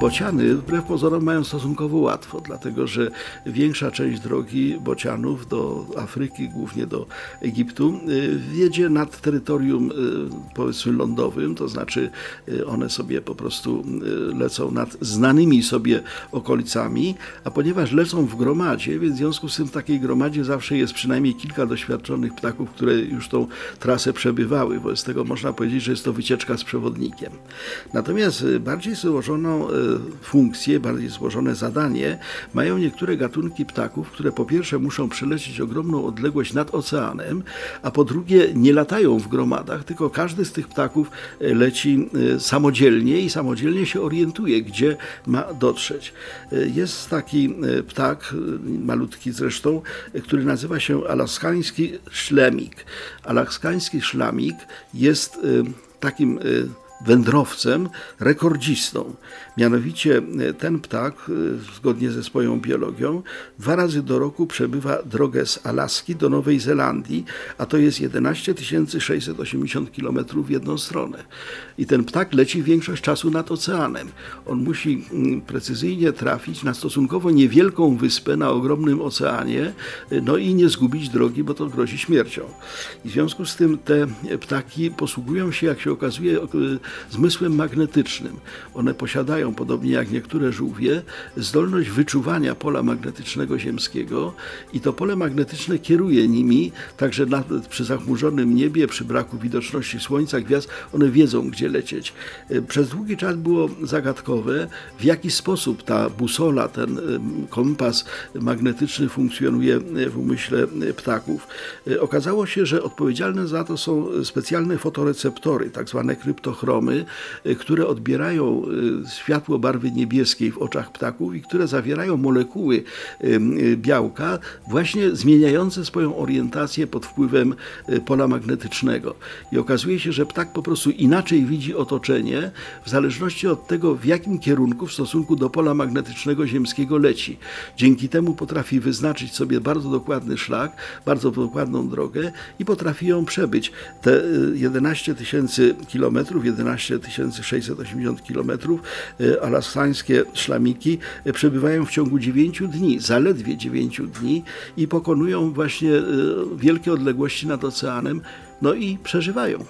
Bociany wbrew pozorom mają stosunkowo łatwo, dlatego że większa część drogi bocianów do Afryki, głównie do Egiptu, y, wiedzie nad terytorium y, powiedzmy lądowym, to znaczy y, one sobie po prostu lecą nad znanymi sobie okolicami, a ponieważ lecą w gromadzie, więc w związku z tym w takiej gromadzie zawsze jest przynajmniej kilka doświadczonych ptaków, które już tą trasę przebywały, wobec tego można powiedzieć, że jest to wycieczka z przewodnikiem. Natomiast bardziej złożoną funkcje, bardziej złożone zadanie mają niektóre gatunki ptaków, które po pierwsze muszą przelecieć ogromną odległość nad oceanem, a po drugie nie latają w gromadach, tylko każdy z tych ptaków e, leci e, samodzielnie i samodzielnie się orientuje, gdzie ma dotrzeć. Jest taki ptak, malutki zresztą, który nazywa się alaskański szlemik. Alaskański szlamik jest takim wędrowcem, rekordzistą. Mianowicie e, ten ptak, e, zgodnie ze swoją biologią, dwa razy do roku przebywa drogę z Alaski do Nowej Zelandii, a to jest 11 680 km w jedną stronę. I ten ptak leci większość czasu nad oceanem. On musi mm, precyzyjnie trafić na stosunkowo niewielką wyspę na ogromnym oceanie, e, no i nie zgubić drogi, bo to grozi śmiercią. I w związku z tym te ptaki posługują się, jak się okazuje, zmysłem magnetycznym. One posiadają, podobnie jak niektóre żółwie, zdolność wyczuwania pola magnetycznego ziemskiego i to pole magnetyczne kieruje nimi, także nawet przy zachmurzonym niebie, przy braku widoczności słońca, gwiazd, one wiedzą, gdzie lecieć. E, przez długi czas było zagadkowe, w jaki sposób ta busola, ten kompas magnetyczny funkcjonuje w umyśle ptaków. E, okazało się, że odpowiedzialne za to są specjalne fotoreceptory, tak zwane kryptochromy, Y, które odbierają y, światło barwy niebieskiej w oczach ptaków i które zawierają molekuły y, białka, właśnie zmieniające swoją orientację pod wpływem pola magnetycznego. I okazuje się, że ptak po prostu inaczej widzi otoczenie w zależności od tego, w jakim kierunku w stosunku do pola magnetycznego ziemskiego leci. Dzięki temu potrafi wyznaczyć sobie bardzo dokładny szlak, bardzo dokładną drogę i potrafi ją przebyć. Te 11 tysięcy kilometrów, 11 680 km, alaskańskie szlamiki e, przebywają w ciągu 9 dni, zaledwie 9 dni i pokonują właśnie e, wielkie odległości nad oceanem, no i przeżywają.